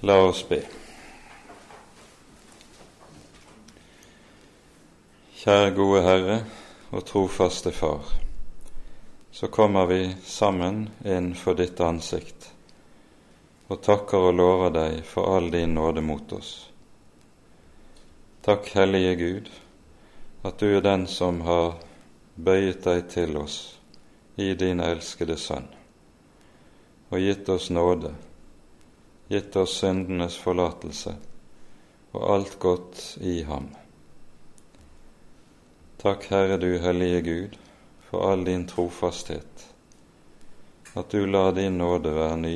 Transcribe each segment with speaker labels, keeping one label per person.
Speaker 1: La oss be. Kjære gode Herre og trofaste Far. Så kommer vi sammen innenfor ditt ansikt og takker og lover deg for all din nåde mot oss. Takk, Hellige Gud, at du er den som har bøyet deg til oss i din elskede Sønn og gitt oss nåde gitt oss syndenes forlatelse og alt godt i ham. Takk, Herre du hellige Gud, for all din trofasthet, at du lar din nåde være ny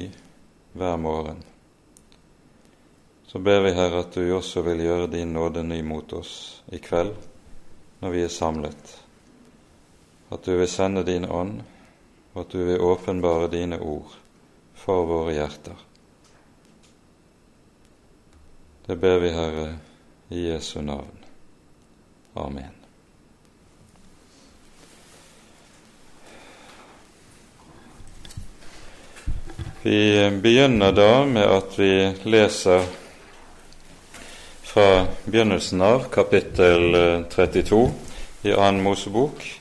Speaker 1: hver morgen. Så ber vi, Herre, at du også vil gjøre din nåde ny mot oss i kveld når vi er samlet, at du vil sende din ånd, og at du vil åpenbare dine ord for våre hjerter. Det ber vi, Herre, i Jesu navn. Amen. Vi begynner da med at vi leser fra begynnelsen av kapittel 32 i Annen Mosebok.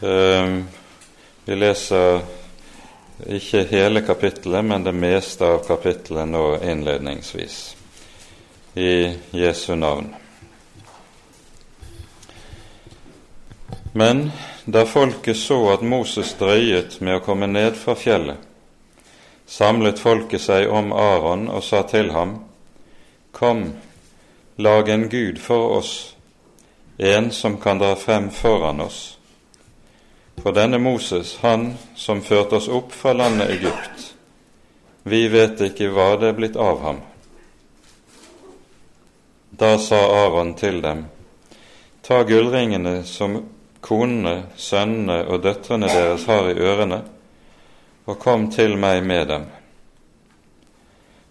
Speaker 1: Ehm, vi leser ikke hele kapittelet, men det meste av kapittelet nå innledningsvis i Jesu navn. Men da folket så at Moses drøyet med å komme ned fra fjellet, samlet folket seg om Aron og sa til ham, Kom, lag en gud for oss, en som kan dra frem foran oss. For denne Moses, han som førte oss opp fra landet Egypt, vi vet ikke hva det er blitt av ham. Da sa Aron til dem, ta gullringene som konene, sønnene og døtrene deres har i ørene, og kom til meg med dem.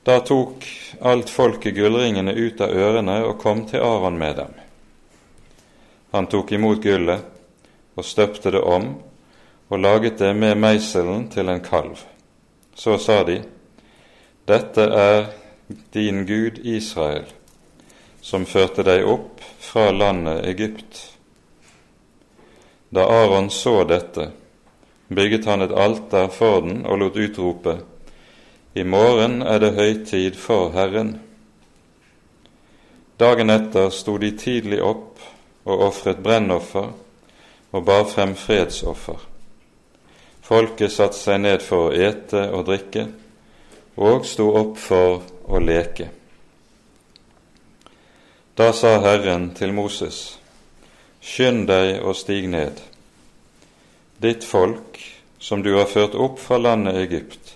Speaker 1: Da tok alt folket gullringene ut av ørene og kom til Aron med dem. Han tok imot gullet og støpte det om og laget det med meiselen til en kalv. Så sa de, Dette er din Gud Israel, som førte deg opp fra landet Egypt. Da Aron så dette, bygget han et alter for den og lot utrope:" I morgen er det høytid for Herren. Dagen etter sto de tidlig opp og ofret brennoffer og bar frem fredsoffer. Folket satte seg ned for å ete og drikke og sto opp for å leke. Da sa Herren til Moses, Skynd deg og stig ned. Ditt folk, som du har ført opp fra landet Egypt,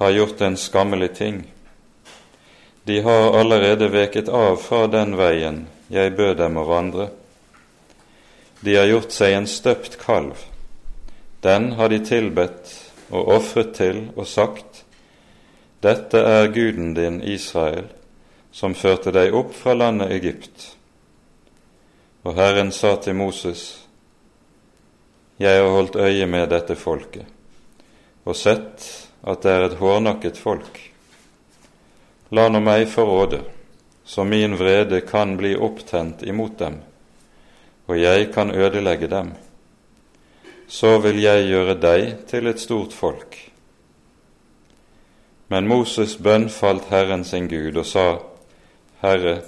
Speaker 1: har gjort en skammelig ting. De har allerede veket av fra den veien jeg bød dem å vandre. De har gjort seg en støpt kalv. Den har de tilbedt og ofret til og sagt, Dette er guden din, Israel, som førte deg opp fra landet Egypt. Og Herren sa til Moses, Jeg har holdt øye med dette folket og sett at det er et hårnakket folk. La nå meg få råde, så min vrede kan bli opptent imot dem, og jeg kan ødelegge dem. Så vil jeg gjøre deg til et stort folk. Men Moses bønnfalt Herren sin Gud og sa:" Herre,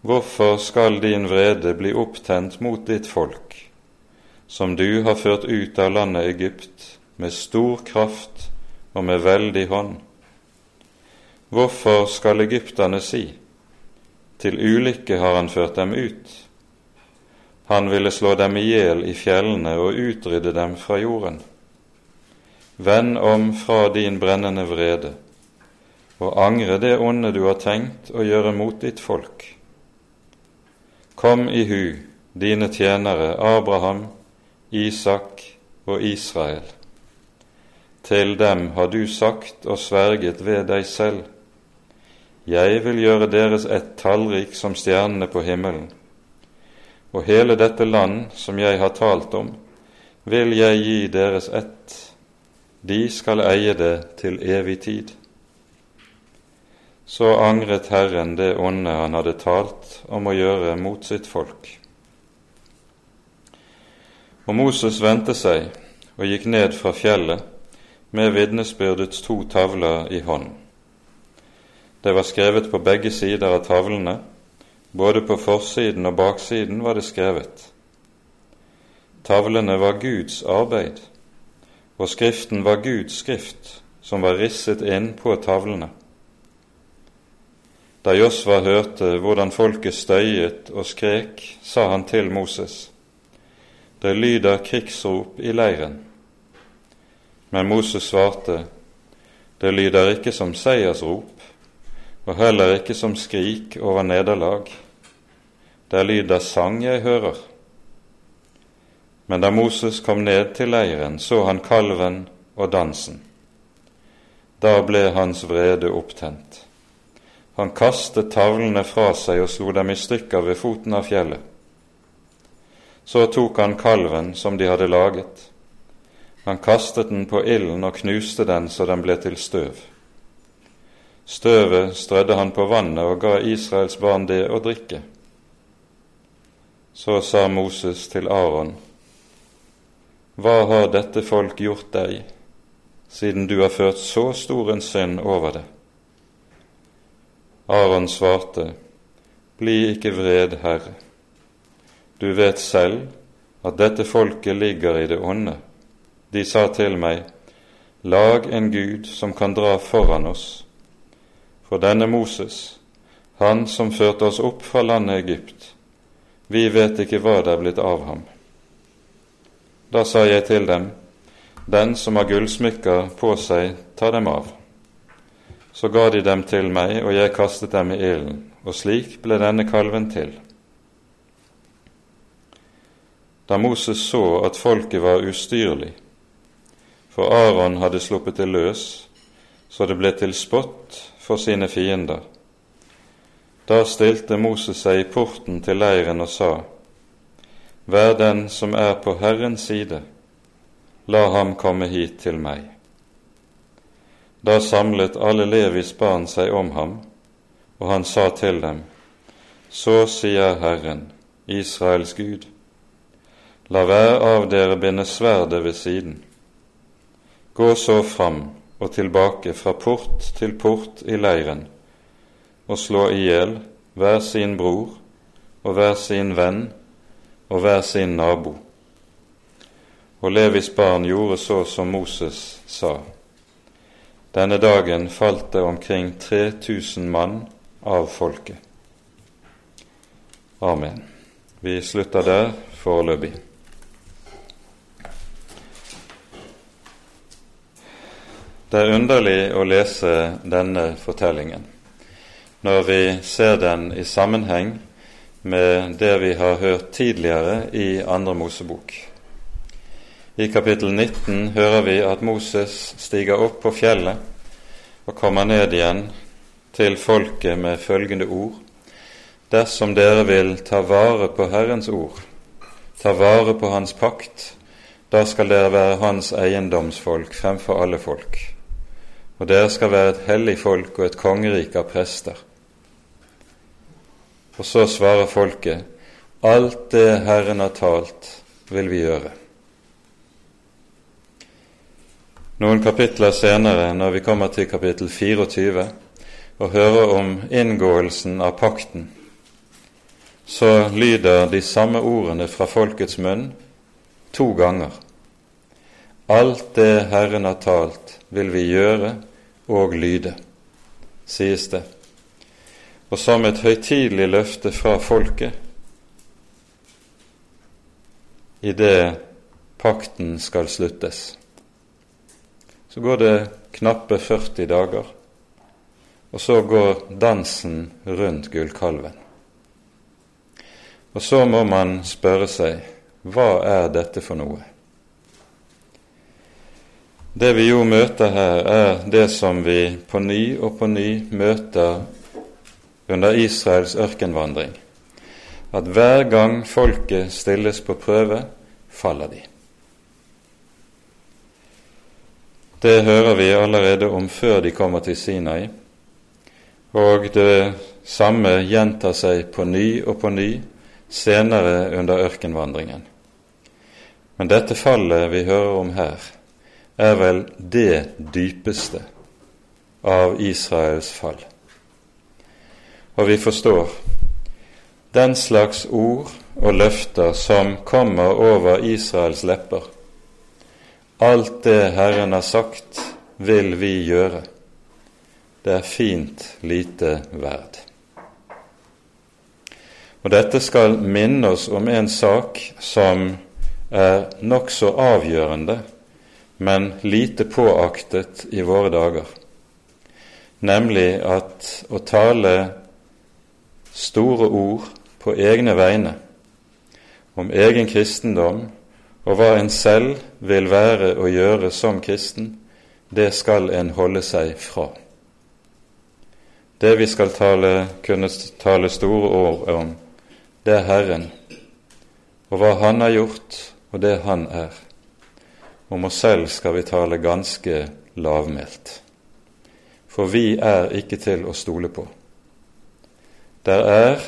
Speaker 1: hvorfor skal din vrede bli opptent mot ditt folk, som du har ført ut av landet Egypt med stor kraft og med veldig hånd? Hvorfor skal egypterne si, til ulykke har han ført dem ut? Han ville slå dem i hjel i fjellene og utrydde dem fra jorden. Vend om fra din brennende vrede og angre det onde du har tenkt å gjøre mot ditt folk. Kom i hu dine tjenere Abraham, Isak og Israel. Til dem har du sagt og sverget ved deg selv. Jeg vil gjøre deres ett tallrik som stjernene på himmelen. Og hele dette land som jeg har talt om, vil jeg gi deres ett. De skal eie det til evig tid. Så angret Herren det onde han hadde talt om å gjøre mot sitt folk. Og Moses vendte seg og gikk ned fra fjellet med vitnesbyrdets to tavler i hånd. Det var skrevet på begge sider av tavlene, både på forsiden og baksiden var det skrevet. Tavlene var Guds arbeid, og Skriften var Guds skrift, som var risset inn på tavlene. Da Josva hørte hvordan folket støyet og skrek, sa han til Moses:" Det lyder krigsrop i leiren. Men Moses svarte, Det lyder ikke som seiersrop, og heller ikke som skrik over nederlag. Der lyder sang jeg hører. Men da Moses kom ned til leiren, så han kalven og dansen. Da ble hans vrede opptent. Han kastet tavlene fra seg og slo dem i stykker ved foten av fjellet. Så tok han kalven som de hadde laget. Han kastet den på ilden og knuste den så den ble til støv. Støvet strødde han på vannet og ga Israels barn det å drikke. Så sa Moses til Aron, Hva har dette folk gjort deg, siden du har ført så stor en synd over det? Aron svarte, Bli ikke vred, Herre. Du vet selv at dette folket ligger i det onde. De sa til meg, Lag en Gud som kan dra foran oss. For denne Moses, han som førte oss opp fra landet Egypt, vi vet ikke hva det er blitt av ham. Da sa jeg til dem, Den som har gullsmykker på seg, ta dem av. Så ga de dem til meg, og jeg kastet dem i ilden, og slik ble denne kalven til. Da Moses så at folket var ustyrlig, for Aron hadde sluppet det løs, så det ble til spott for sine fiender, da stilte Moses seg i porten til leiren og sa, Vær den som er på Herrens side, la ham komme hit til meg. Da samlet alle Levis barn seg om ham, og han sa til dem, Så sier Herren, Israels Gud, la hver av dere binde sverdet ved siden. Gå så fram og tilbake fra port til port i leiren, og slå i hjel hver sin bror og hver sin venn og hver sin nabo. Og Levis barn gjorde så som Moses sa. Denne dagen falt det omkring 3000 mann av folket. Amen. Vi slutter der foreløpig. Det er underlig å lese denne fortellingen når vi ser den i sammenheng med det vi har hørt tidligere i Andre Mosebok. I kapittel 19 hører vi at Moses stiger opp på fjellet og kommer ned igjen til folket med følgende ord.: Dersom dere vil ta vare på Herrens ord, ta vare på Hans pakt, da skal dere være Hans eiendomsfolk fremfor alle folk, og dere skal være et hellig folk og et kongerike av prester. Og så svarer folket, alt det Herren har talt, vil vi gjøre. Noen kapitler senere, når vi kommer til kapittel 24 og hører om inngåelsen av pakten, så lyder de samme ordene fra folkets munn to ganger. Alt det Herren har talt, vil vi gjøre og lyde, sies det og som et høytidelig løfte fra folket idet pakten skal sluttes. Så går det knappe 40 dager, og så går dansen rundt gullkalven. Og så må man spørre seg hva er dette for noe? Det vi jo møter her, er det som vi på ny og på ny møter under Israels ørkenvandring at hver gang folket stilles på prøve, faller de. Det hører vi allerede om før de kommer til Sinai, og det samme gjentar seg på ny og på ny senere under ørkenvandringen. Men dette fallet vi hører om her, er vel det dypeste av Israels fall. Og vi forstår den slags ord og løfter som kommer over Israels lepper. Alt det Herren har sagt, vil vi gjøre. Det er fint lite verd. Og dette skal minne oss om en sak som er nokså avgjørende, men lite påaktet i våre dager, nemlig at å tale store ord på egne vegne om egen kristendom og hva en selv vil være å gjøre som kristen, det skal en holde seg fra. Det vi skal tale, kunne tale store ord om, det er Herren, og hva Han har gjort, og det Han er. Om oss selv skal vi tale ganske lavmælt, for vi er ikke til å stole på. Der er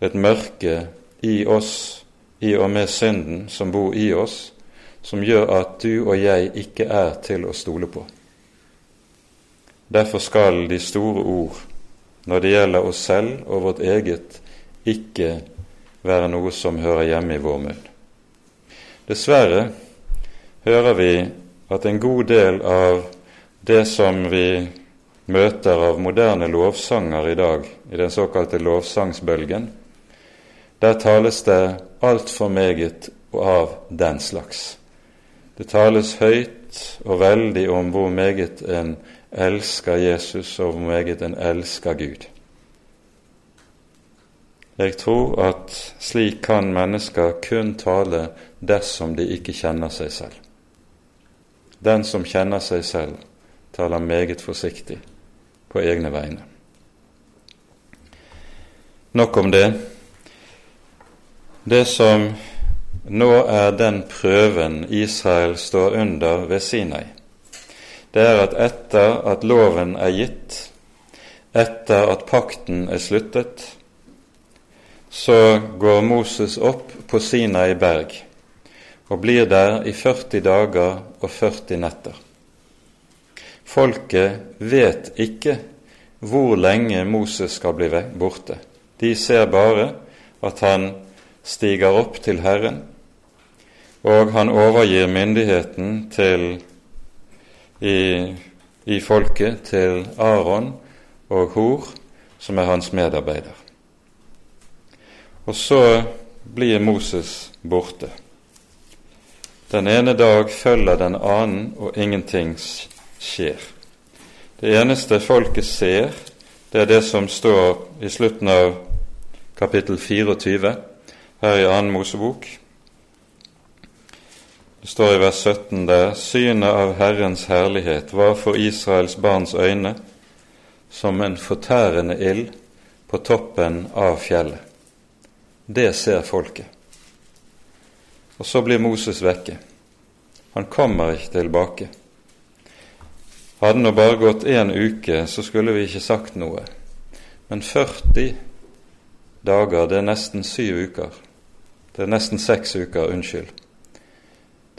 Speaker 1: et mørke i oss i og med synden som bor i oss, som gjør at du og jeg ikke er til å stole på. Derfor skal de store ord når det gjelder oss selv og vårt eget, ikke være noe som hører hjemme i vår munn. Dessverre hører vi at en god del av det som vi møter av moderne lovsanger i dag, i den såkalte lovsangsbølgen, der tales det altfor meget av den slags. Det tales høyt og veldig om hvor meget en elsker Jesus, og hvor meget en elsker Gud. Jeg tror at slik kan mennesker kun tale dersom de ikke kjenner seg selv. Den som kjenner seg selv, taler meget forsiktig på egne vegne. Nok om det. Det som nå er den prøven Israel står under ved Sinai, det er at etter at loven er gitt, etter at pakten er sluttet, så går Moses opp på Sinai berg og blir der i 40 dager og 40 netter. Folket vet ikke hvor lenge Moses skal bli borte. De ser bare at han stiger opp til Herren, og han overgir myndigheten til, i, i folket til Aron og Hor, som er hans medarbeider. Og så blir Moses borte. Den ene dag følger den annen, og ingenting skjer. Det eneste folket ser, det er det som står i slutten av kapittel 24 her i annen Mosebok. Det står i vers 17 der synet av Herrens herlighet var for Israels barns øyne som en fortærende ild på toppen av fjellet. Det ser folket. Og så blir Moses vekke. Han kommer ikke tilbake. Hadde det bare gått én uke, så skulle vi ikke sagt noe. Men 40 dager, det er nesten syv uker. Det er nesten seks uker, unnskyld.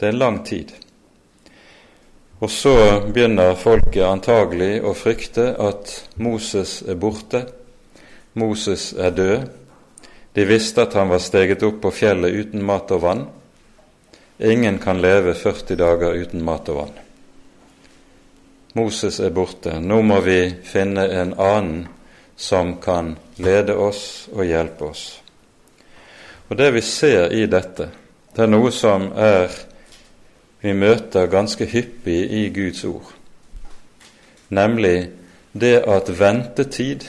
Speaker 1: Det er lang tid. Og så begynner folket antagelig å frykte at Moses er borte, Moses er død. De visste at han var steget opp på fjellet uten mat og vann. Ingen kan leve 40 dager uten mat og vann. Moses er borte. Nå må vi finne en annen som kan lede oss og hjelpe oss. Og det vi ser i dette, det er noe som er vi møter ganske hyppig i Guds ord, nemlig det at ventetid,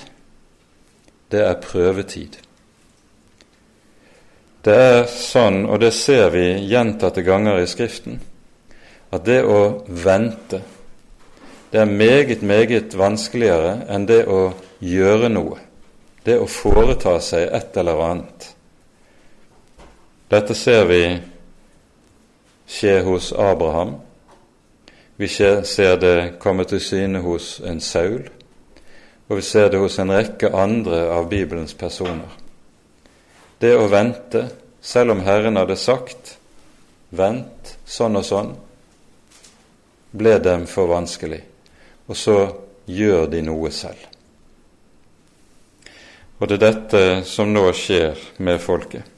Speaker 1: det er prøvetid. Det er sånn, og det ser vi gjentatte ganger i Skriften, at det å vente, det er meget, meget vanskeligere enn det å gjøre noe, det å foreta seg et eller annet. Dette ser vi skje hos Abraham. Vi ser det komme til syne hos en Saul. og vi ser det hos en rekke andre av Bibelens personer. Det å vente, selv om Herren hadde sagt 'vent sånn og sånn', ble dem for vanskelig, og så gjør de noe selv. Og det er dette som nå skjer med folket.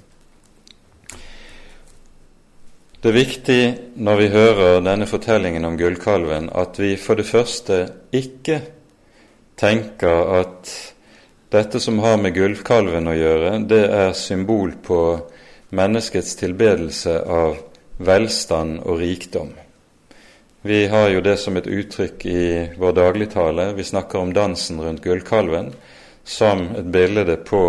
Speaker 1: Det er viktig når vi hører denne fortellingen om gullkalven, at vi for det første ikke tenker at dette som har med gullkalven å gjøre, det er symbol på menneskets tilbedelse av velstand og rikdom. Vi har jo det som et uttrykk i vår dagligtale. Vi snakker om dansen rundt gullkalven som et bilde på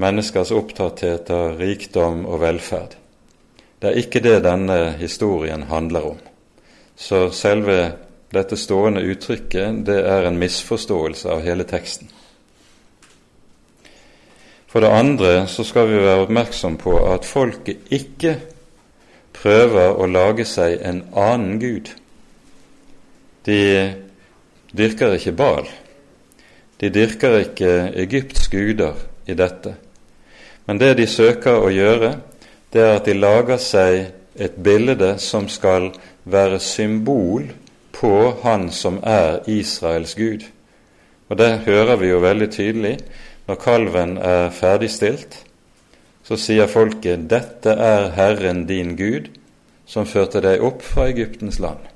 Speaker 1: menneskers opptatthet av rikdom og velferd. Det er ikke det denne historien handler om. Så selve dette stående uttrykket det er en misforståelse av hele teksten. For det andre så skal vi være oppmerksom på at folket ikke prøver å lage seg en annen gud. De dyrker ikke Bal. De dyrker ikke Egypts guder i dette. Men det de søker å gjøre, det er at de lager seg et bilde som skal være symbol på Han som er Israels Gud. Og det hører vi jo veldig tydelig når kalven er ferdigstilt så sier folket, 'Dette er Herren din Gud, som førte deg opp fra Egyptens land'.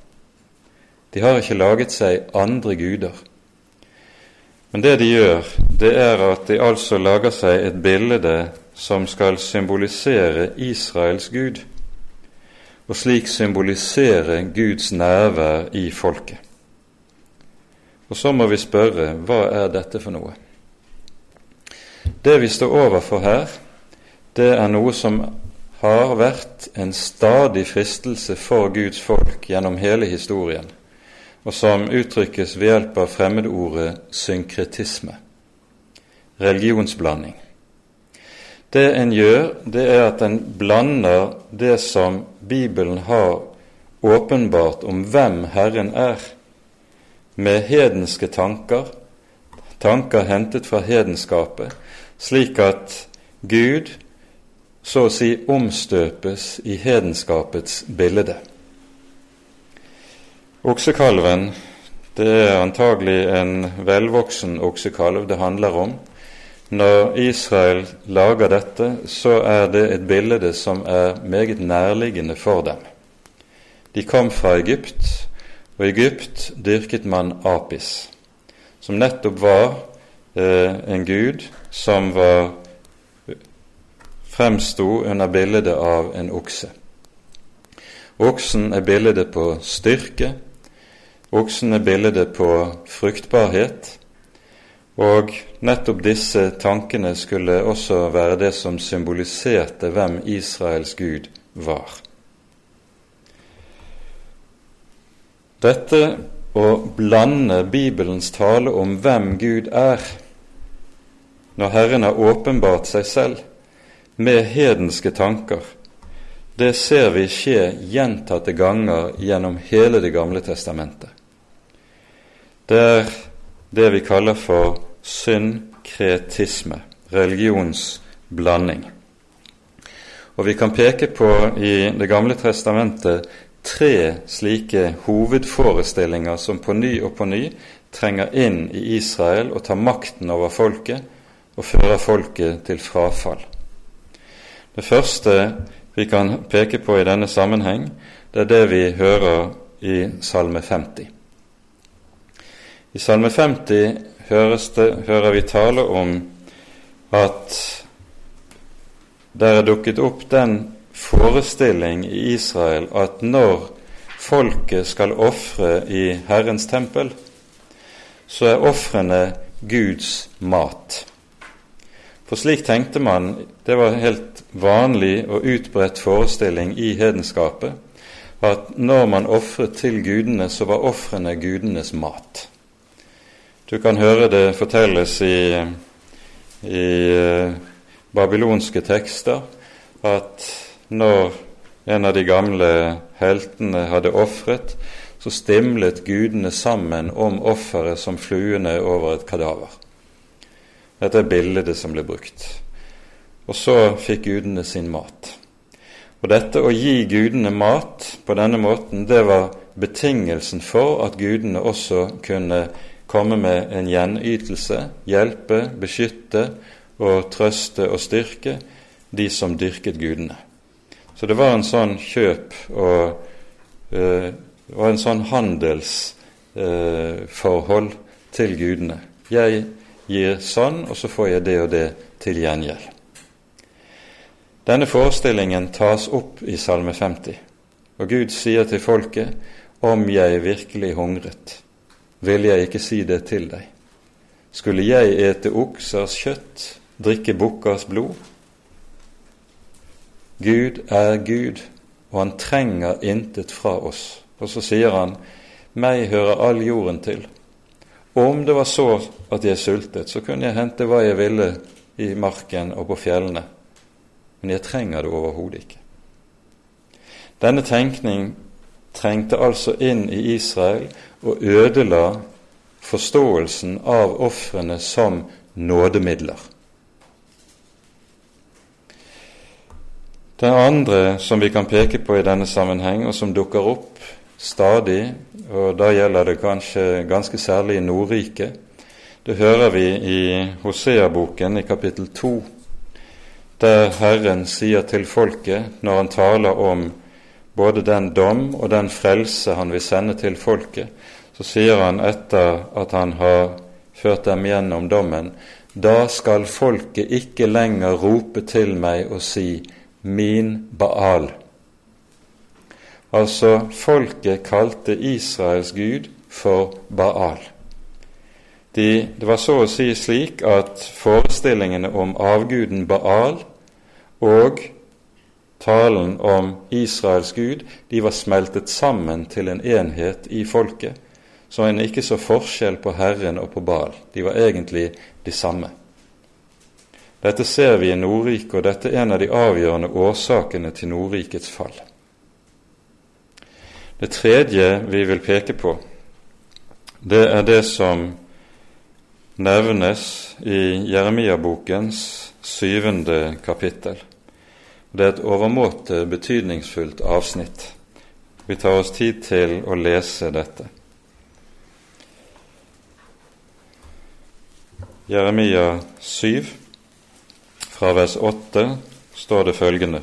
Speaker 1: De har ikke laget seg andre guder. Men det de gjør, det er at de altså lager seg et bilde som skal symbolisere Israels Gud, og slik symbolisere Guds nærvær i folket. Og så må vi spørre hva er dette for noe? Det vi står overfor her, det er noe som har vært en stadig fristelse for Guds folk gjennom hele historien, og som uttrykkes ved hjelp av fremmedordet synkretisme, religionsblanding. Det en gjør, det er at en blander det som Bibelen har åpenbart om hvem Herren er, med hedenske tanker, tanker hentet fra hedenskapet, slik at Gud så å si omstøpes i hedenskapets bilde. Oksekalven det er antagelig en velvoksen oksekalv det handler om. Når Israel lager dette, så er det et bilde som er meget nærliggende for dem. De kom fra Egypt, og i Egypt dyrket man Apis, som nettopp var eh, en gud som var fremsto under bildet av en okse. Oksen er bildet på styrke, oksen er bildet på fruktbarhet, og nettopp disse tankene skulle også være det som symboliserte hvem Israels Gud var. Dette å blande Bibelens tale om hvem Gud er, når Herren har åpenbart seg selv, med hedenske tanker, det ser vi skje gjentatte ganger gjennom hele Det gamle testamentet. Det er det vi kaller for synkretisme, religionsblanding. Og vi kan peke på i Det gamle testamentet tre slike hovedforestillinger som på ny og på ny trenger inn i Israel og tar makten over folket og fører folket til frafall. Det første vi kan peke på i denne sammenheng, det er det vi hører i Salme 50. I Salme 50 det, hører vi tale om at der er dukket opp den forestilling i Israel at når folket skal ofre i Herrens tempel, så er ofrene Guds mat. For slik tenkte man, det var helt vanlig og utbredt forestilling i hedenskapet, at når man ofret til gudene, så var ofrene gudenes mat. Du kan høre det fortelles i, i uh, babylonske tekster at når en av de gamle heltene hadde ofret, så stimlet gudene sammen om offeret som fluene over et kadaver. Dette er bildet som ble brukt. Og så fikk gudene sin mat. Og dette å gi gudene mat på denne måten, det var betingelsen for at gudene også kunne komme med en gjenytelse, hjelpe, beskytte og trøste og styrke de som dyrket gudene. Så det var en sånn kjøp og, uh, og en sånn handelsforhold uh, til gudene. Jeg gir sånn, og så får jeg det og det til gjengjeld. Denne forestillingen tas opp i Salme 50, og Gud sier til folket om jeg virkelig hungret, vil jeg ikke si det til deg. Skulle jeg ete oksers kjøtt, drikke bukkers blod? Gud er Gud, og han trenger intet fra oss. Og så sier han, meg hører all jorden til. Om det var så at jeg sultet, så kunne jeg hente hva jeg ville i marken og på fjellene. Men jeg trenger det overhodet ikke. Denne tenkning trengte altså inn i Israel og ødela forståelsen av ofrene som nådemidler. Det andre som vi kan peke på i denne sammenheng, og som dukker opp stadig, og da gjelder det kanskje ganske særlig i Nordriket, det hører vi i Hosea-boken i kapittel 2, der Herren sier til folket, når han taler om både den dom og den frelse han vil sende til folket, så sier han etter at han har ført dem gjennom dommen, da skal folket ikke lenger rope til meg og si:" min Baal. Altså, folket kalte Israels gud for Baal. De, det var så å si slik at forestillingene om avguden Baal og talen om Israels gud de var smeltet sammen til en enhet i folket, så en ikke så forskjell på Herren og på Baal. De var egentlig de samme. Dette ser vi i Nordriket, og dette er en av de avgjørende årsakene til Nordrikets fall. Det tredje vi vil peke på, det er det som nevnes i Jeremia-bokens syvende kapittel. Det er et overmåte betydningsfullt avsnitt. Vi tar oss tid til å lese dette. Jeremia 7, fra vers 8 står det følgende.: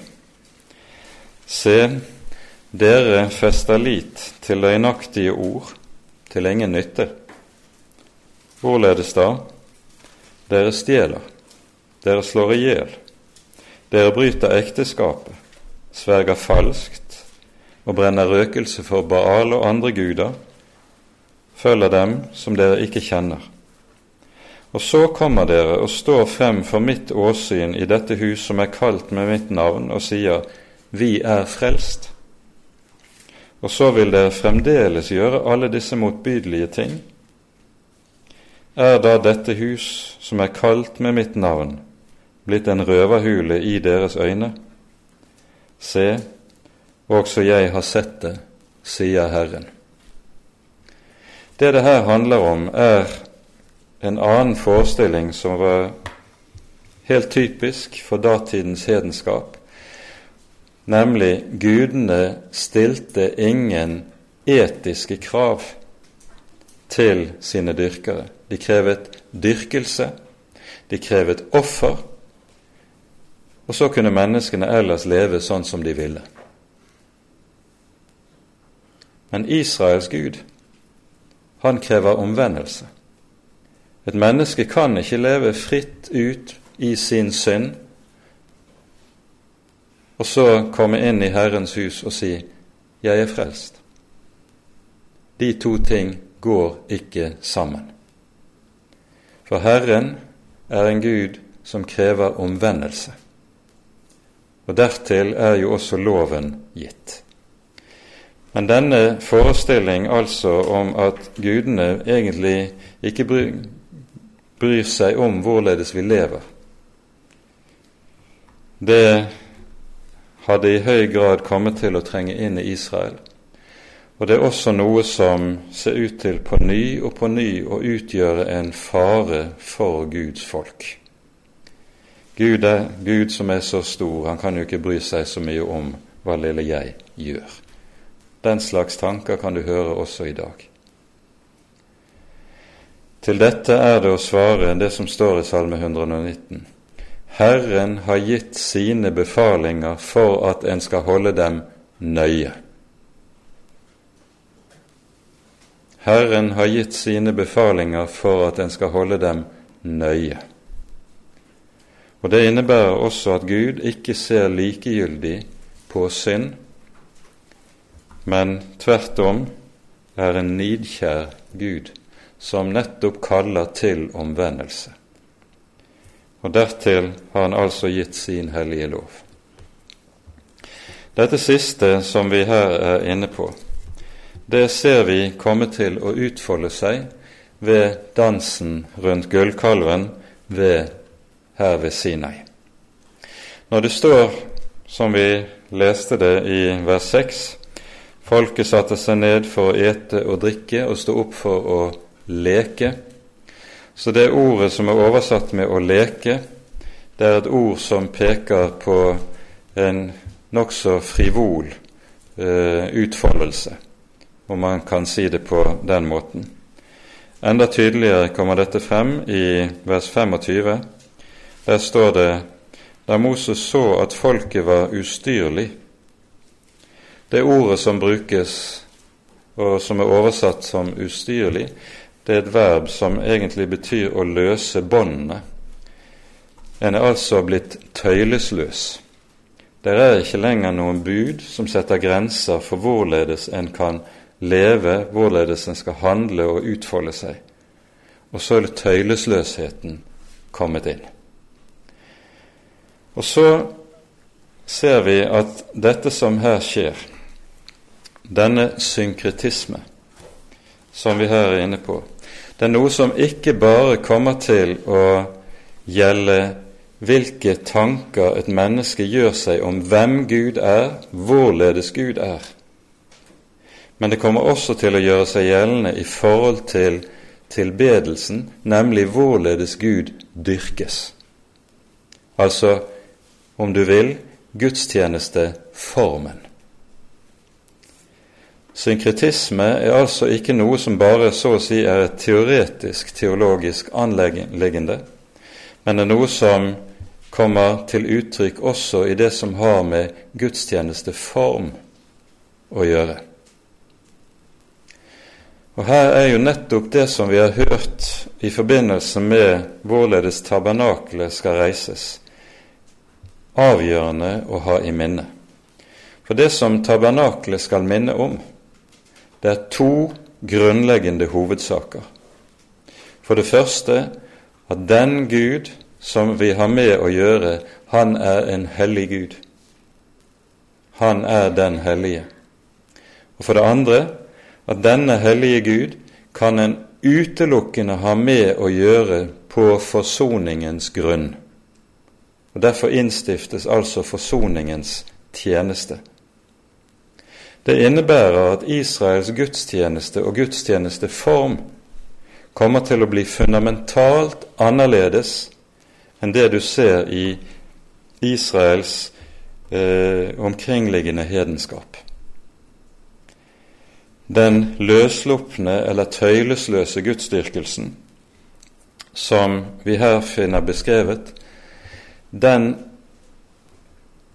Speaker 1: Se, dere fester lit til løgnaktige ord, til ingen nytte. Hvorledes da? Dere stjeler, dere slår i hjel, dere bryter ekteskapet, sverger falskt og brenner røkelse for Baal og andre guder, følger dem som dere ikke kjenner og så kommer dere og står frem for mitt åsyn i dette hus som er kalt med mitt navn, og sier, Vi er frelst. Og så vil dere fremdeles gjøre alle disse motbydelige ting. Er da dette hus, som er kalt med mitt navn, blitt en røverhule i deres øyne? Se, også jeg har sett det, sier Herren. Det det her handler om, er en annen forestilling som var helt typisk for datidens hedenskap, nemlig gudene stilte ingen etiske krav til sine dyrkere. De krevet dyrkelse, de krevet offer, og så kunne menneskene ellers leve sånn som de ville. Men Israels Gud, han krever omvendelse. Et menneske kan ikke leve fritt ut i sin synd og så komme inn i Herrens hus og si 'Jeg er frelst'. De to ting går ikke sammen. For Herren er en Gud som krever omvendelse. Og dertil er jo også loven gitt. Men denne forestilling altså om at gudene egentlig ikke bryr seg om hvorledes vi lever. Det hadde i høy grad kommet til å trenge inn i Israel. Og det er også noe som ser ut til på ny og på ny å utgjøre en fare for Guds folk. Gud er Gud som er så stor, han kan jo ikke bry seg så mye om hva lille jeg gjør. Den slags tanker kan du høre også i dag. Til dette er det å svare det som står i Salme 119. Herren har gitt sine befalinger for at en skal holde dem nøye. Herren har gitt sine befalinger for at en skal holde dem nøye. Og Det innebærer også at Gud ikke ser likegyldig på synd, men tvert om er en nidkjær Gud som nettopp kaller til omvendelse. Og dertil har han altså gitt sin hellige lov. Dette siste som vi her er inne på, det ser vi komme til å utfolde seg ved dansen rundt gullkalven ved her ved Sinai. Når det står, som vi leste det i vers 6, folket satte seg ned for å ete og drikke og stå opp for å leke, så det ordet som er oversatt med 'å leke', det er et ord som peker på en nokså frivol eh, utfoldelse, om man kan si det på den måten. Enda tydeligere kommer dette frem i vers 25 der står det da Moses så at folket var ustyrlig. Det ordet som brukes, og som er oversatt som ustyrlig, det er et verb som egentlig betyr å løse båndene. En er altså blitt tøylesløs. Det er ikke lenger noen bud som setter grenser for hvorledes en kan leve, hvorledes en skal handle og utfolde seg. Og så er tøylesløsheten kommet inn. Og så ser vi at dette som her skjer, denne synkretisme som vi her er inne på, det er noe som ikke bare kommer til å gjelde hvilke tanker et menneske gjør seg om hvem Gud er, hvorledes Gud er. Men det kommer også til å gjøre seg gjeldende i forhold til tilbedelsen, nemlig hvorledes Gud dyrkes. Altså om du vil, gudstjenesteformen. Synkretisme er altså ikke noe som bare så å si er et teoretisk teologisk anleggende, men er noe som kommer til uttrykk også i det som har med gudstjenesteform å gjøre. Og Her er jo nettopp det som vi har hørt i forbindelse med hvorledes tabernaklet skal reises, avgjørende å ha i minne. For det som tabernaklet skal minne om, det er to grunnleggende hovedsaker. For det første at den Gud som vi har med å gjøre, han er en hellig Gud. Han er den hellige. Og for det andre at denne hellige Gud kan en utelukkende ha med å gjøre på forsoningens grunn. Og Derfor innstiftes altså forsoningens tjeneste. Det innebærer at Israels gudstjeneste og gudstjenesteform kommer til å bli fundamentalt annerledes enn det du ser i Israels eh, omkringliggende hedenskap. Den løslupne eller tøylesløse gudsdyrkelsen som vi her finner beskrevet, den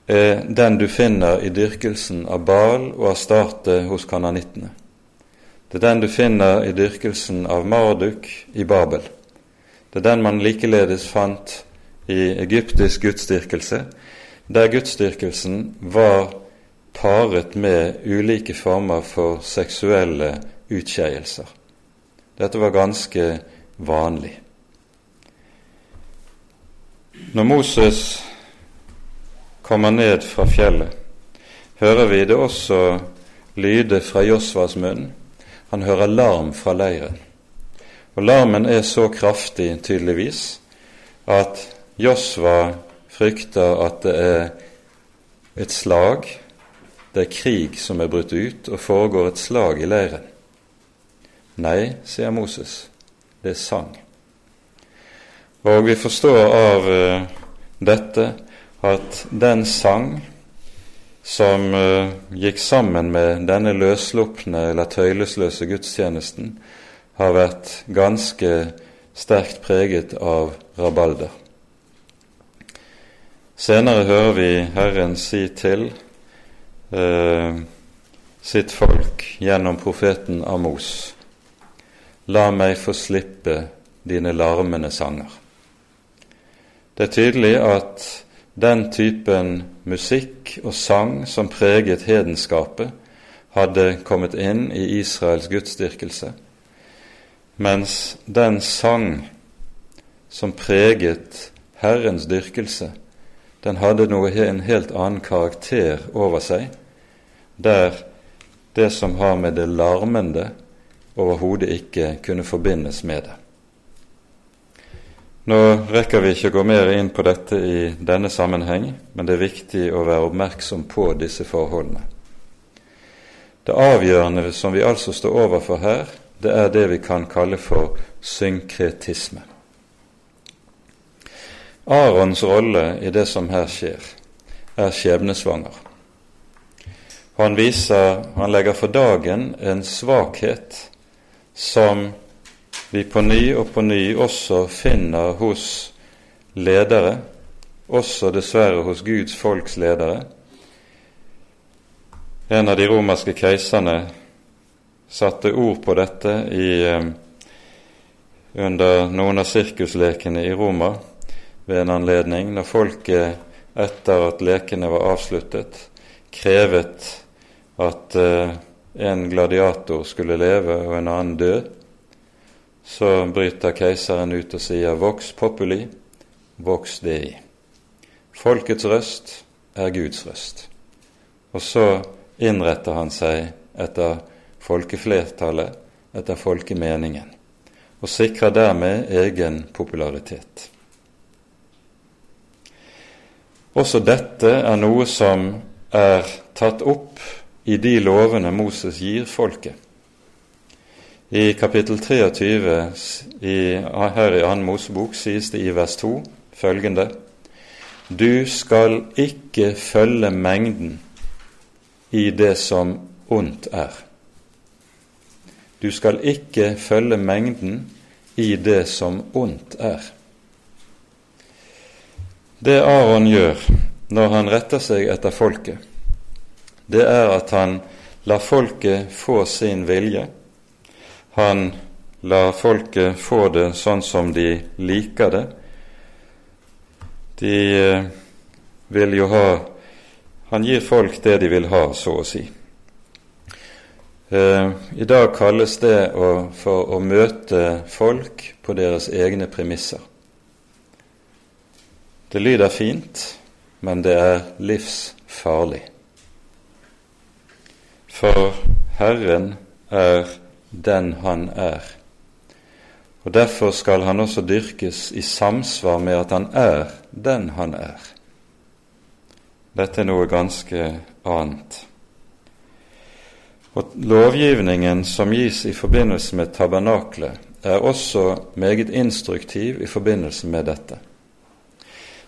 Speaker 1: er den du finner i dyrkelsen av Bal og Astarte hos kananittene. Det er den du finner i dyrkelsen av Marduk i Babel. Det er den man likeledes fant i egyptisk gudsdyrkelse, der gudsdyrkelsen var paret med ulike former for seksuelle utskeielser. Dette var ganske vanlig. Når Moses kommer ned fra fjellet, hører vi det også lyde fra Josvas munn. Han hører larm fra leiren. Og larmen er så kraftig, tydeligvis, at Josva frykter at det er et slag det er krig som er brutt ut og foregår et slag i leiren. Nei, sier Moses, det er sang. Og vi forstår av uh, dette at den sang som uh, gikk sammen med denne løsslupne eller tøylesløse gudstjenesten, har vært ganske sterkt preget av rabalder. Senere hører vi Herren si til eh, sitt folk gjennom profeten Amos La meg få slippe dine larmende sanger. Det er tydelig at den typen musikk og sang som preget hedenskapet, hadde kommet inn i Israels gudsdyrkelse, mens den sang som preget Herrens dyrkelse, den hadde noe, en helt annen karakter over seg, der det som har med det larmende, overhodet ikke kunne forbindes med det. Nå rekker vi ikke å gå mer inn på dette i denne sammenheng, men det er viktig å være oppmerksom på disse forholdene. Det avgjørende som vi altså står overfor her, det er det vi kan kalle for synkretisme. Arons rolle i det som her skjer, er skjebnesvanger. Han viser, han legger for dagen en svakhet som vi på ny og på ny også finner hos ledere, også dessverre hos Guds folks ledere. En av de romerske keiserne satte ord på dette i, eh, under noen av sirkuslekene i Roma ved en anledning når folket etter at lekene var avsluttet, krevet at uh, en gladiator skulle leve og en annen dø, så bryter keiseren ut og sier 'vox populi, vox dei'. Folkets røst er Guds røst. Og så innretter han seg etter folkeflertallet, etter folkemeningen, og sikrer dermed egen popularitet. Også dette er noe som er tatt opp i de lovene Moses gir folket. I kapittel 23 i, her i Annen Mosebok sies det i vers 2 følgende Du skal ikke følge mengden i det som ondt er. Du skal ikke følge mengden i det som ondt er. Det Aron gjør når han retter seg etter folket, det er at han lar folket få sin vilje. Han lar folket få det sånn som de liker det. De eh, vil jo ha Han gir folk det de vil ha, så å si. Eh, I dag kalles det for å møte folk på deres egne premisser. Det lyder fint, men det er livsfarlig. For Herren er den Han er, og derfor skal Han også dyrkes i samsvar med at Han er den Han er. Dette er noe ganske annet. Og Lovgivningen som gis i forbindelse med tabernaklet, er også meget instruktiv i forbindelse med dette.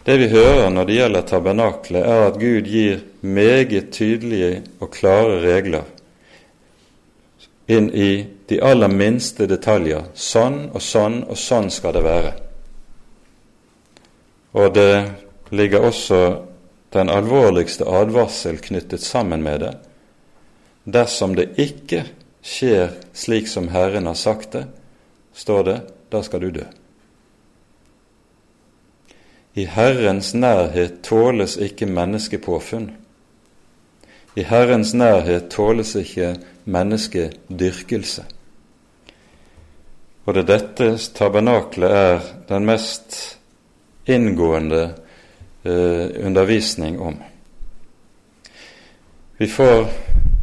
Speaker 1: Det vi hører når det gjelder tabernaklet, er at Gud gir meget tydelige og klare regler inn i de aller minste detaljer. Sånn og sånn og sånn skal det være. Og det ligger også den alvorligste advarsel knyttet sammen med det. Dersom det ikke skjer slik som Herren har sagt det, står det, da skal du dø. I Herrens nærhet tåles ikke menneskepåfunn. I Herrens nærhet tåles ikke menneskedyrkelse. Og det dette tabernaklet er den mest inngående eh, undervisning om. Vi får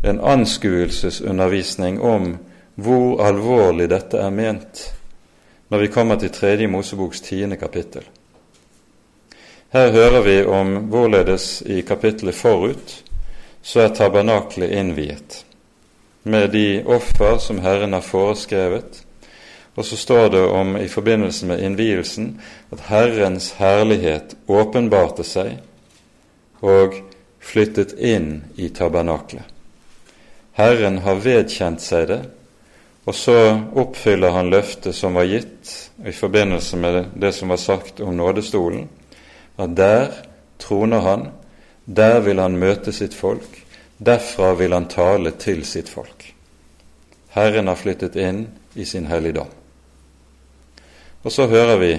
Speaker 1: en anskuelsesundervisning om hvor alvorlig dette er ment, når vi kommer til Tredje Moseboks tiende kapittel. Her hører vi om hvorledes i kapittelet forut så er tabernaklet innviet med de offer som Herren har foreskrevet. Og så står det om i forbindelse med innvielsen at Herrens herlighet åpenbarte seg og flyttet inn i tabernaklet. Herren har vedkjent seg det, og så oppfyller han løftet som var gitt i forbindelse med det som var sagt om nådestolen, at der troner han, der vil han møte sitt folk, derfra vil han tale til sitt folk. Herren har flyttet inn i sin helligdom. Og så hører vi,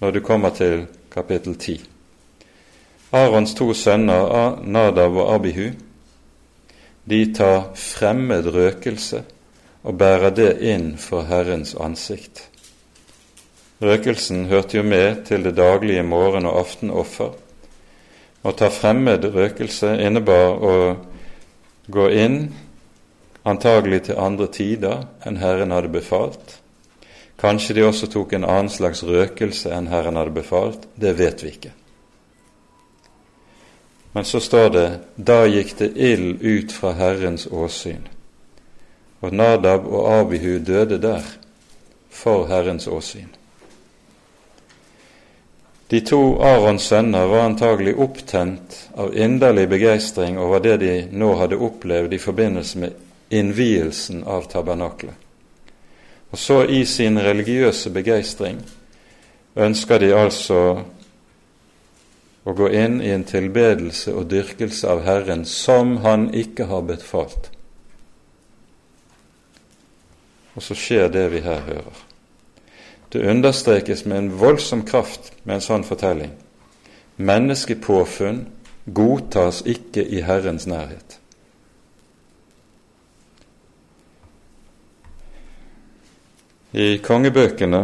Speaker 1: når du kommer til kapittel 10, Arons to sønner, Nadav og Abihu, de tar fremmed røkelse og bærer det inn for Herrens ansikt. Røkelsen hørte jo med til det daglige morgen- og aftenoffer. Å ta fremmed røkelse innebar å gå inn, antagelig til andre tider enn Herren hadde befalt. Kanskje de også tok en annen slags røkelse enn Herren hadde befalt. Det vet vi ikke. Men så står det da gikk det ild ut fra Herrens åsyn, og Nadab og Abihu døde der for Herrens åsyn. De to Arons sønner var antagelig opptent av inderlig begeistring over det de nå hadde opplevd i forbindelse med innvielsen av tabernaklet. Og så i sin religiøse begeistring ønsker de altså å gå inn i en tilbedelse og dyrkelse av Herren som Han ikke har befalt. Og så skjer det vi her hører. Det understrekes med en voldsom kraft med en sånn fortelling. Menneskepåfunn godtas ikke i Herrens nærhet. I kongebøkene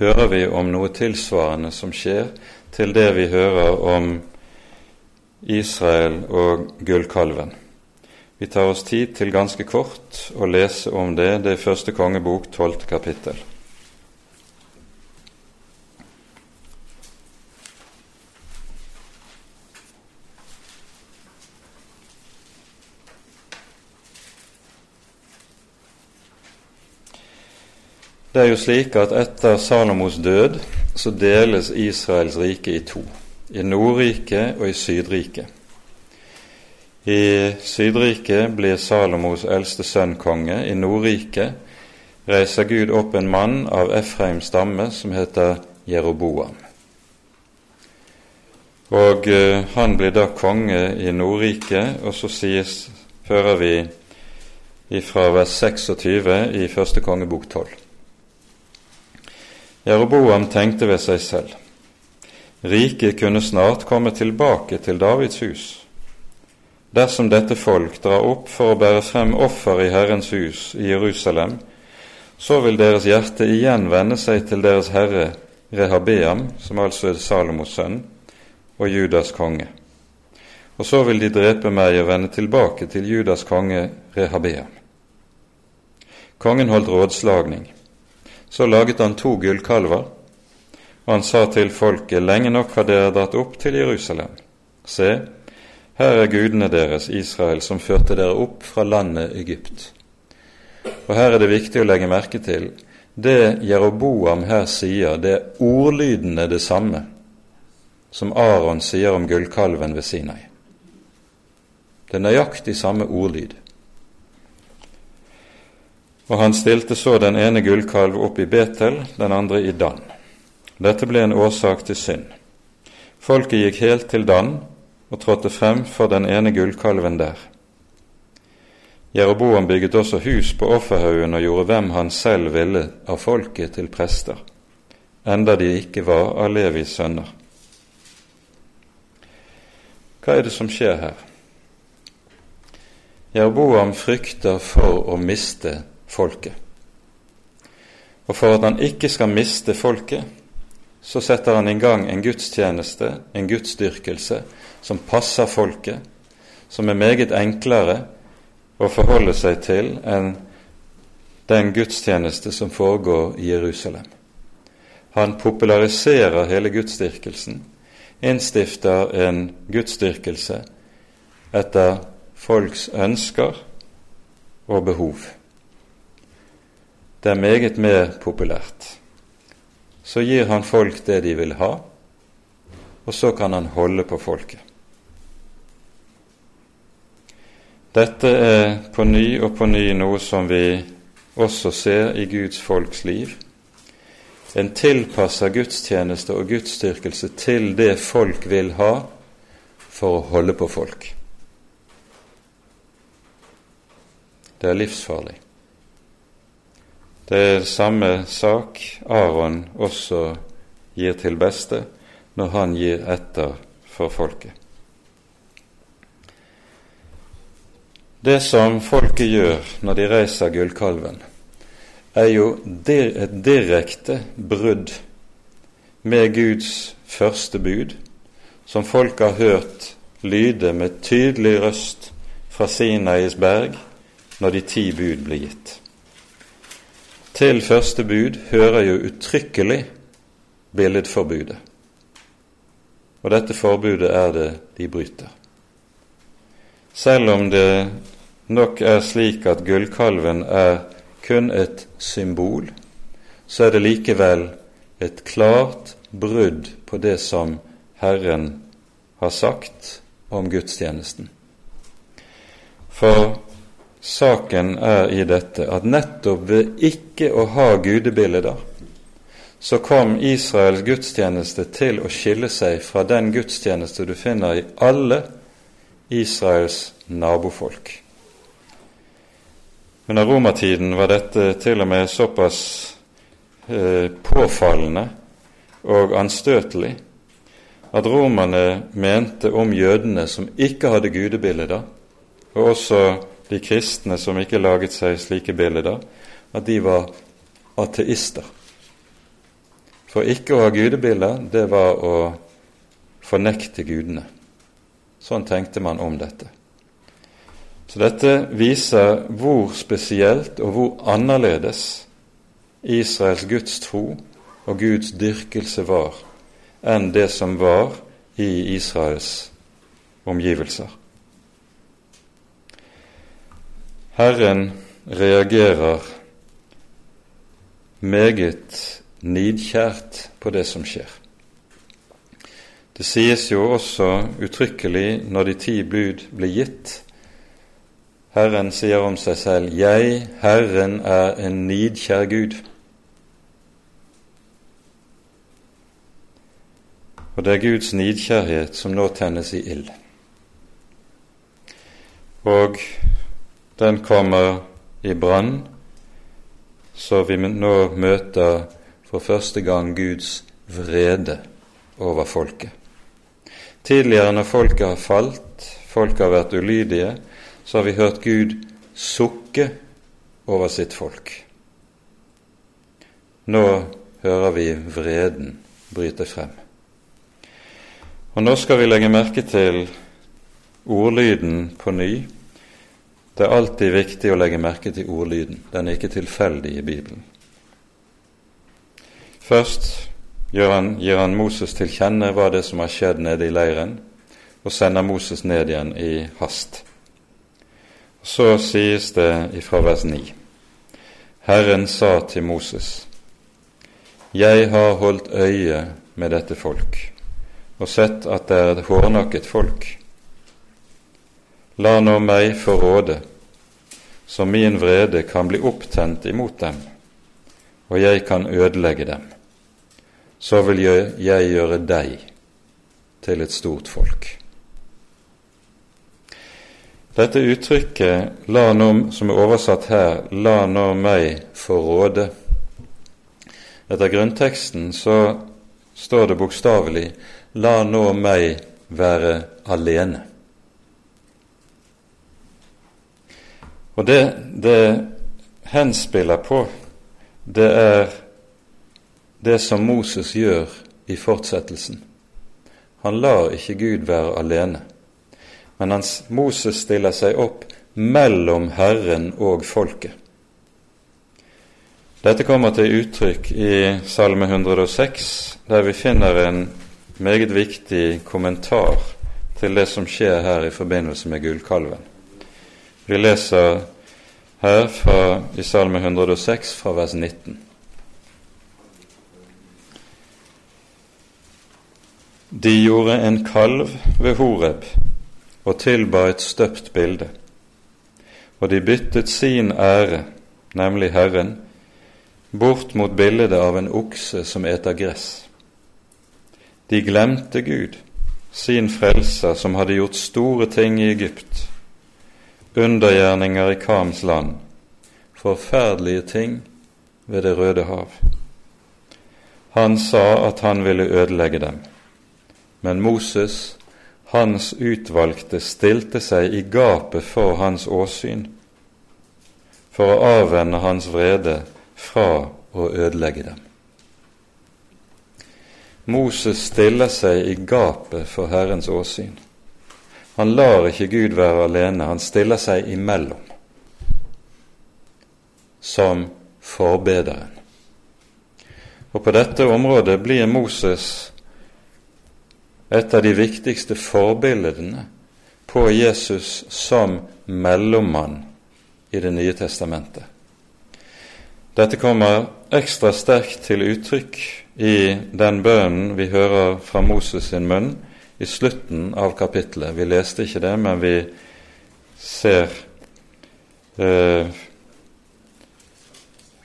Speaker 1: hører vi om noe tilsvarende som skjer til det vi hører om Israel og gullkalven. Vi tar oss tid til ganske kort å lese om det. Det er første kongebok, tolvte kapittel. Det er jo slik at etter Salomos død så deles Israels rike i to, i Nordriket og i Sydriket. I Sydriket blir Salomos eldste sønn konge. I Nordriket reiser Gud opp en mann av Efraims stamme som heter Jeroboam. Og uh, han blir da konge i Nordriket, og så sies, hører vi fra vers 26 i første kongebok 12. Jeroboam tenkte ved seg selv. Riket kunne snart komme tilbake til Davids hus. Dersom dette folk drar opp for å bære frem offer i Herrens hus i Jerusalem, så vil deres hjerte igjen vende seg til deres herre Rehabeam, som altså er Salomos sønn, og Judas konge. Og så vil de drepe meg og vende tilbake til Judas konge Rehabeam. Kongen holdt rådslagning. Så laget han to gullkalver, og han sa til folket, lenge nok har dere dratt opp til Jerusalem. Se, her er gudene deres, Israel, som førte dere opp fra landet Egypt. Og her er det viktig å legge merke til det Jeroboam her sier, det er ordlydende det samme som Aron sier om gullkalven ved Sinai. Det er nøyaktig samme ordlyd. Og han stilte så den ene gullkalv opp i Betel, den andre i Dan. Dette ble en årsak til synd. Folket gikk helt til Dan og trådte frem for den ene gullkalven der. Jeroboam bygget også hus på offerhaugen og gjorde hvem han selv ville av folket til prester, enda de ikke var av Levis sønner. Hva er det som skjer her? Jeroboam frykter for å miste folket. Og for at han ikke skal miste folket, så setter han i gang en gudstjeneste, en gudsdyrkelse, som passer folket, som er meget enklere å forholde seg til enn den gudstjeneste som foregår i Jerusalem. Han populariserer hele gudsdyrkelsen, innstifter en gudsdyrkelse etter folks ønsker og behov. Det er meget mer populært. Så gir han folk det de vil ha, og så kan han holde på folket. Dette er på ny og på ny noe som vi også ser i Guds folks liv. En tilpasser gudstjeneste og gudsdyrkelse til det folk vil ha for å holde på folk. Det er livsfarlig. Det er samme sak Aron også gir til beste når han gir etter for folket. Det som folket gjør når de reiser gullkalven, er jo et direkte brudd med Guds første bud, som folk har hørt lyde med tydelig røst fra Sinais berg når de ti bud blir gitt. Til første bud hører jo uttrykkelig billedforbudet. Og dette forbudet er det de bryter. Selv om det nok er slik at gullkalven er kun et symbol, så er det likevel et klart brudd på det som Herren har sagt om gudstjenesten. For saken er i dette at nettopp ved ikke å ha gudebilder, så kom Israels gudstjeneste til å skille seg fra den gudstjeneste du finner i alle Israels nabofolk. Under romertiden var dette til og med såpass eh, påfallende og anstøtelig at romerne mente om jødene som ikke hadde gudebilder, og også de kristne som ikke laget seg slike bilder, at de var ateister. For ikke å ha gudebilder, det var å fornekte gudene. Sånn tenkte man om dette. Så dette viser hvor spesielt og hvor annerledes Israels Guds tro og Guds dyrkelse var enn det som var i Israels omgivelser. Herren reagerer meget nidkjært på det som skjer. Det sies jo også uttrykkelig når de ti bud blir gitt. Herren sier om seg selv 'Jeg, Herren, er en nidkjær Gud'. Og det er Guds nidkjærhet som nå tennes i ild. Og den kommer i brann, så vi nå møter for første gang Guds vrede over folket. Tidligere når folket har falt, folk har vært ulydige, så har vi hørt Gud sukke over sitt folk. Nå hører vi vreden bryte frem. Og nå skal vi legge merke til ordlyden på ny. Det er alltid viktig å legge merke til ordlyden. Den er ikke tilfeldig i Bibelen. Først han, gir han Moses til kjenne hva det som har skjedd nede i leiren, og sender Moses ned igjen i hast. Så sies det ifra vers 9.: Herren sa til Moses, Jeg har holdt øye med dette folk og sett at det er et hårnakket folk. La nå meg få råde, så min vrede kan bli opptent imot dem, og jeg kan ødelegge dem så vil jeg gjøre deg til et stort folk. Dette uttrykket nå, som er oversatt her, 'la nå meg få råde', etter grunnteksten så står det bokstavelig 'la nå meg være alene'. Og det det henspiller på, det er det som Moses gjør i fortsettelsen. Han lar ikke Gud være alene, men hans Moses stiller seg opp mellom Herren og folket. Dette kommer til uttrykk i Salme 106, der vi finner en meget viktig kommentar til det som skjer her i forbindelse med gullkalven. Vi leser her fra, i Salme 106 fra vers 19. De gjorde en kalv ved Horeb og tilba et støpt bilde, og de byttet sin ære, nemlig Herren, bort mot bildet av en okse som eter gress. De glemte Gud, sin frelser, som hadde gjort store ting i Egypt, undergjerninger i Kams land, forferdelige ting ved Det røde hav. Han sa at han ville ødelegge dem, men Moses, hans utvalgte, stilte seg i gapet for hans åsyn, for å avvende hans vrede fra å ødelegge dem. Moses stiller seg i gapet for Herrens åsyn. Han lar ikke Gud være alene, han stiller seg imellom som forbederen. Og på dette området blir Moses et av de viktigste forbildene på Jesus som mellommann i Det nye testamentet. Dette kommer ekstra sterkt til uttrykk i den bønnen vi hører fra Moses sin munn i slutten av kapittelet. Vi leste ikke det, men vi ser eh,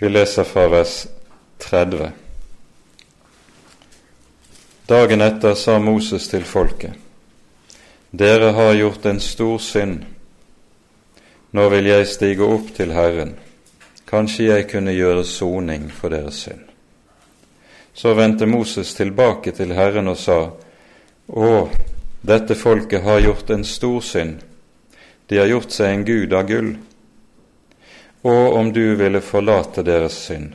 Speaker 1: Vi leser fra vers 30. Dagen etter sa Moses til folket:" Dere har gjort en stor synd. Nå vil jeg stige opp til Herren. Kanskje jeg kunne gjøre soning for deres synd. Så vendte Moses tilbake til Herren og sa, Å, dette folket har gjort en stor synd, de har gjort seg en gud av gull. Og om du ville forlate deres synd.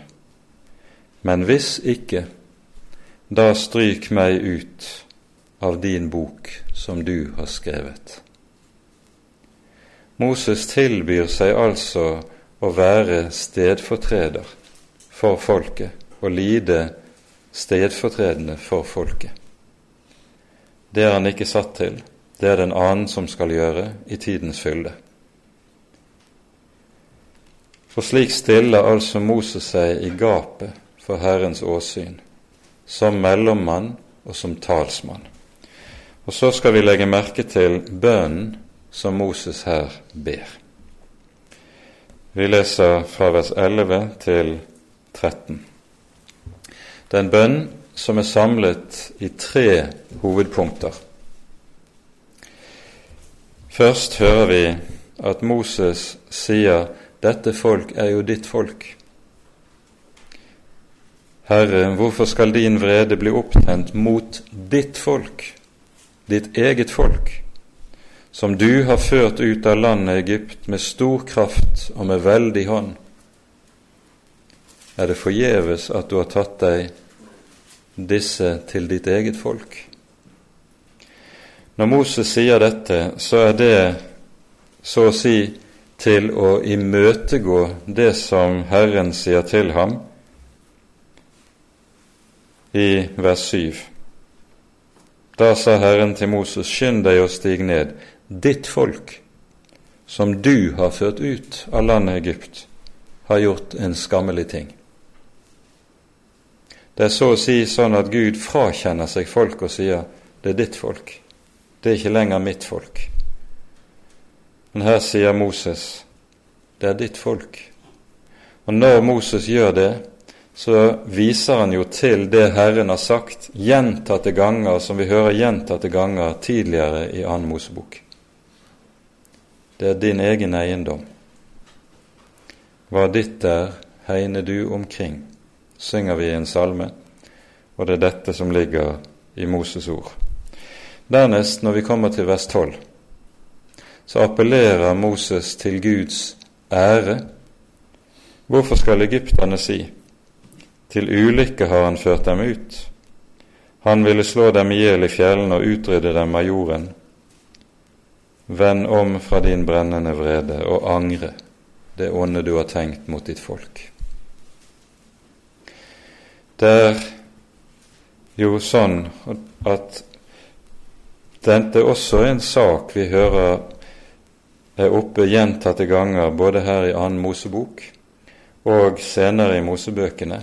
Speaker 1: Men hvis ikke, da stryk meg ut av din bok som du har skrevet. Moses tilbyr seg altså å være stedfortreder for folket og lide stedfortredende for folket. Det er han ikke satt til, det er det en annen som skal gjøre i tidens fylde. For slik stiller altså Moses seg i gapet for Herrens åsyn, som mellommann og som talsmann. Og så skal vi legge merke til bønnen som Moses her ber. Vi leser fra vers 11 til 13. Den bønnen, bønn som er samlet i tre hovedpunkter. Først hører vi at Moses sier 'Dette folk er jo ditt folk'. Herre, hvorfor skal din vrede bli opptent mot ditt folk, ditt eget folk, som du har ført ut av landet Egypt med stor kraft og med veldig hånd? Er det forgjeves at du har tatt deg disse til ditt eget folk? Når Moses sier dette, så er det så å si til å imøtegå det som Herren sier til ham i vers 7. Da sa Herren til Moses, skynd deg og stig ned, ditt folk, som du har ført ut av landet Egypt, har gjort en skammelig ting. Det er så å si sånn at Gud frakjenner seg folk og sier det er ditt folk, det er ikke lenger mitt folk. Men her sier Moses det er ditt folk. Og når Moses gjør det, så viser han jo til det Herren har sagt gjentatte ganger, som vi hører gjentatte ganger tidligere i annen Mosebok. Det er din egen eiendom. Hva ditt er, hegner du omkring synger vi i en salme, og det er dette som ligger i Moses ord. Dernest, når vi kommer til vers 12, så appellerer Moses til Guds ære. Hvorfor skal egypterne si til ulykke har han ført dem ut? Han ville slå dem i hjel i fjellene og utrydde dem av jorden. Vend om fra din brennende vrede og angre det onde du har tenkt mot ditt folk. Det er jo sånn at dette er også en sak vi hører er oppe gjentatte ganger både her i annen Mosebok og senere i Mosebøkene,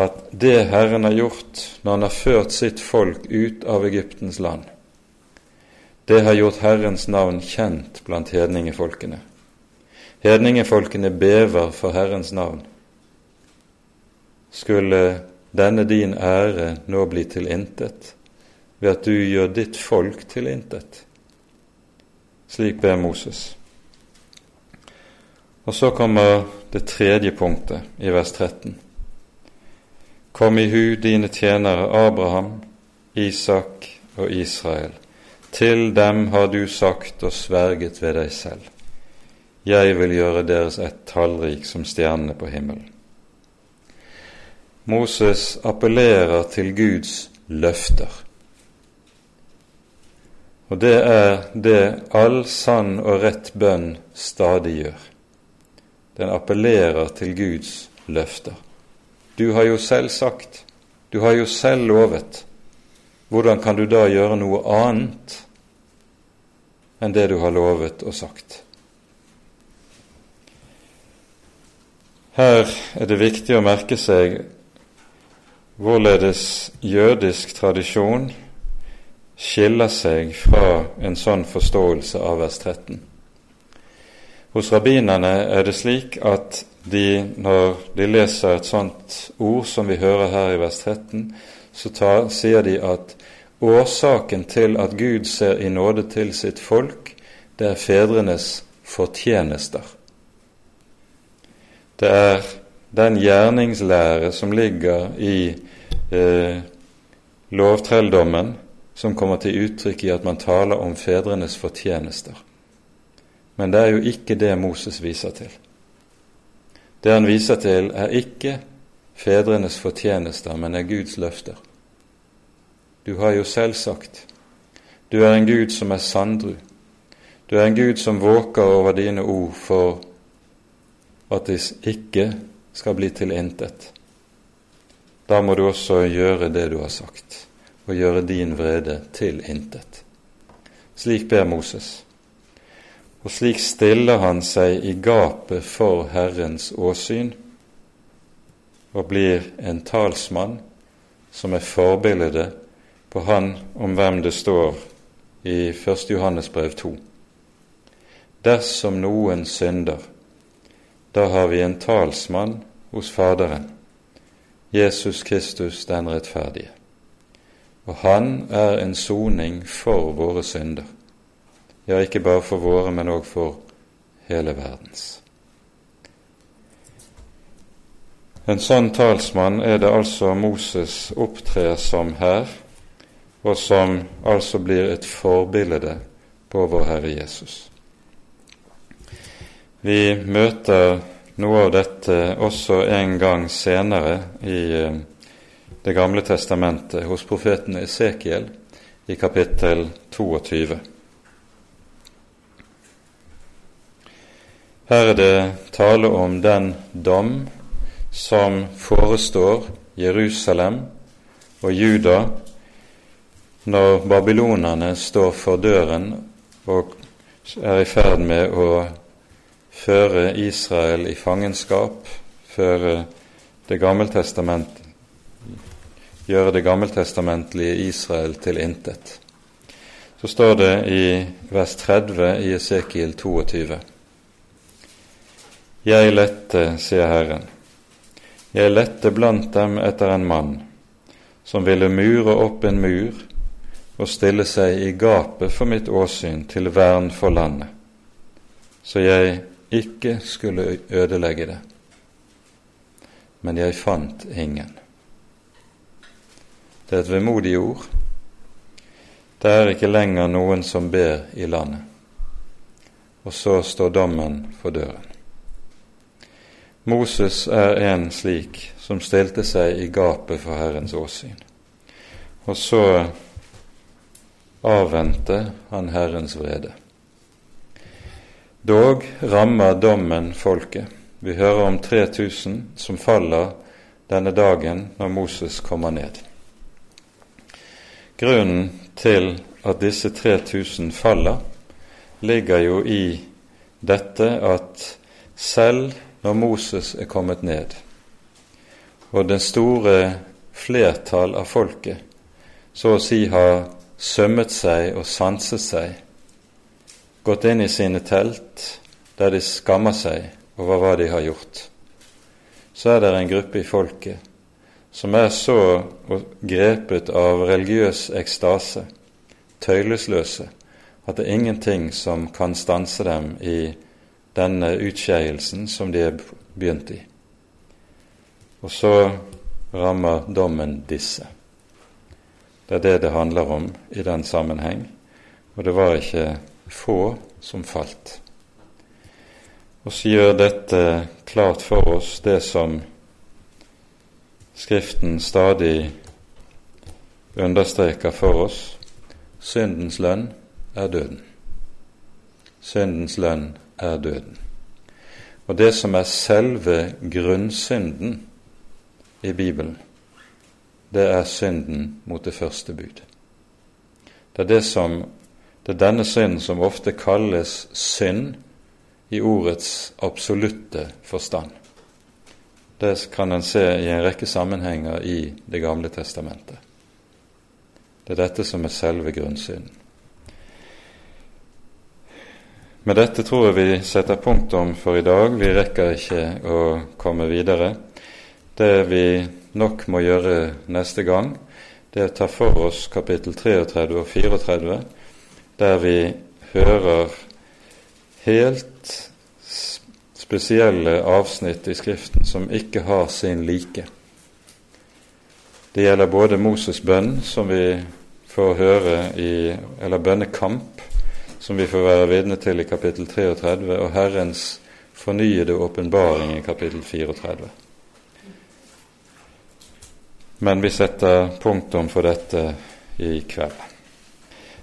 Speaker 1: at det Herren har gjort når Han har ført sitt folk ut av Egyptens land, det har gjort Herrens navn kjent blant hedningefolkene. Hedningefolkene bever for Herrens navn. Skulle denne din ære nå bli til intet ved at du gjør ditt folk til intet? Slik ber Moses. Og så kommer det tredje punktet i vers 13. Kom i hu dine tjenere Abraham, Isak og Israel. Til dem har du sagt og sverget ved deg selv. Jeg vil gjøre deres ett tallrik som stjernene på himmelen. Moses appellerer til Guds løfter. Og det er det all sann og rett bønn stadig gjør. Den appellerer til Guds løfter. Du har jo selv sagt, du har jo selv lovet. Hvordan kan du da gjøre noe annet enn det du har lovet og sagt? Her er det viktig å merke seg hvorledes jødisk tradisjon skiller seg fra en sånn forståelse av vers 13. Hos rabbinerne er det slik at de, når de leser et sånt ord som vi hører her i vers 13, så tar, sier de at årsaken til at Gud ser i nåde til sitt folk, det er fedrenes fortjenester. Det er den gjerningslære som ligger i eh, lovtrelldommen, som kommer til uttrykk i at man taler om fedrenes fortjenester. Men det er jo ikke det Moses viser til. Det han viser til, er ikke fedrenes fortjenester, men er Guds løfter. Du har jo selv sagt du er en Gud som er sandru. Du er en Gud som våker over dine ord for at de ikke skal bli til intet. Da må du også gjøre det du har sagt og gjøre din vrede til intet. Slik ber Moses. Og slik stiller han seg i gapet for Herrens åsyn og blir en talsmann som er forbildet på han om hvem det står i 1. Johannes brev 2. Dersom noen synder, da har vi en talsmann hos Faderen, Jesus Kristus den rettferdige og han er en soning for våre synder. Ja, ikke bare for våre, men òg for hele verdens. En sånn talsmann er det altså Moses opptrer som her, og som altså blir et forbilde på vår Herre Jesus. Vi møter noe av dette også en gang senere i eh, det gamle testamentet hos profeten Esekiel i kapittel 22. Her er det tale om den dom som forestår Jerusalem og Juda når babylonerne står for døren og er i ferd med å føre Israel i fangenskap, føre Det gammeltestament, gjøre det gammeltestamentlige Israel til intet. Så står det i vers 30 i Esekiel 22. Jeg lette, sier Herren, jeg lette blant dem etter en mann som ville mure opp en mur og stille seg i gapet for mitt åsyn til vern for landet, så jeg ikke skulle ødelegge det. Men jeg fant ingen. Det er et vemodig ord. Det er ikke lenger noen som ber i landet. Og så står dommen for døren. Moses er en slik som stilte seg i gapet for Herrens åsyn. Og så avvente han Herrens vrede. Dog rammer dommen folket. Vi hører om 3000 som faller denne dagen når Moses kommer ned. Grunnen til at disse 3000 faller, ligger jo i dette at selv når Moses er kommet ned, og det store flertall av folket så å si har sømmet seg og sanset seg, gått inn i sine telt der de skammer seg over hva de har gjort, så er det en gruppe i folket som er så grepet av religiøs ekstase, tøylesløse, at det er ingenting som kan stanse dem i denne utskeielsen som de er begynt i. Og så rammer dommen disse. Det er det det handler om i den sammenheng, og det var ikke få som falt. Og så gjør dette klart for oss det som Skriften stadig understreker for oss syndens lønn er døden. Syndens lønn er døden. Og det som er selve grunnsynden i Bibelen, det er synden mot det første bud. Det er, det som, det er denne synden som ofte kalles synd i ordets absolutte forstand. Det kan en se i en rekke sammenhenger i Det gamle testamentet. Det er dette som er selve grunnsynden. Med dette tror jeg vi setter punktum for i dag. Vi rekker ikke å komme videre. Det vi nok må gjøre neste gang, det er å ta for oss kapittel 33 og 34, der vi hører helt spesielle avsnitt i Skriften som ikke har sin like. Det gjelder både Moses' bønn, som vi får høre i Eller bønnekamp, som vi får være vitne til i kapittel 33, og Herrens fornyede åpenbaring i kapittel 34. Men vi setter punktum for dette i kveld.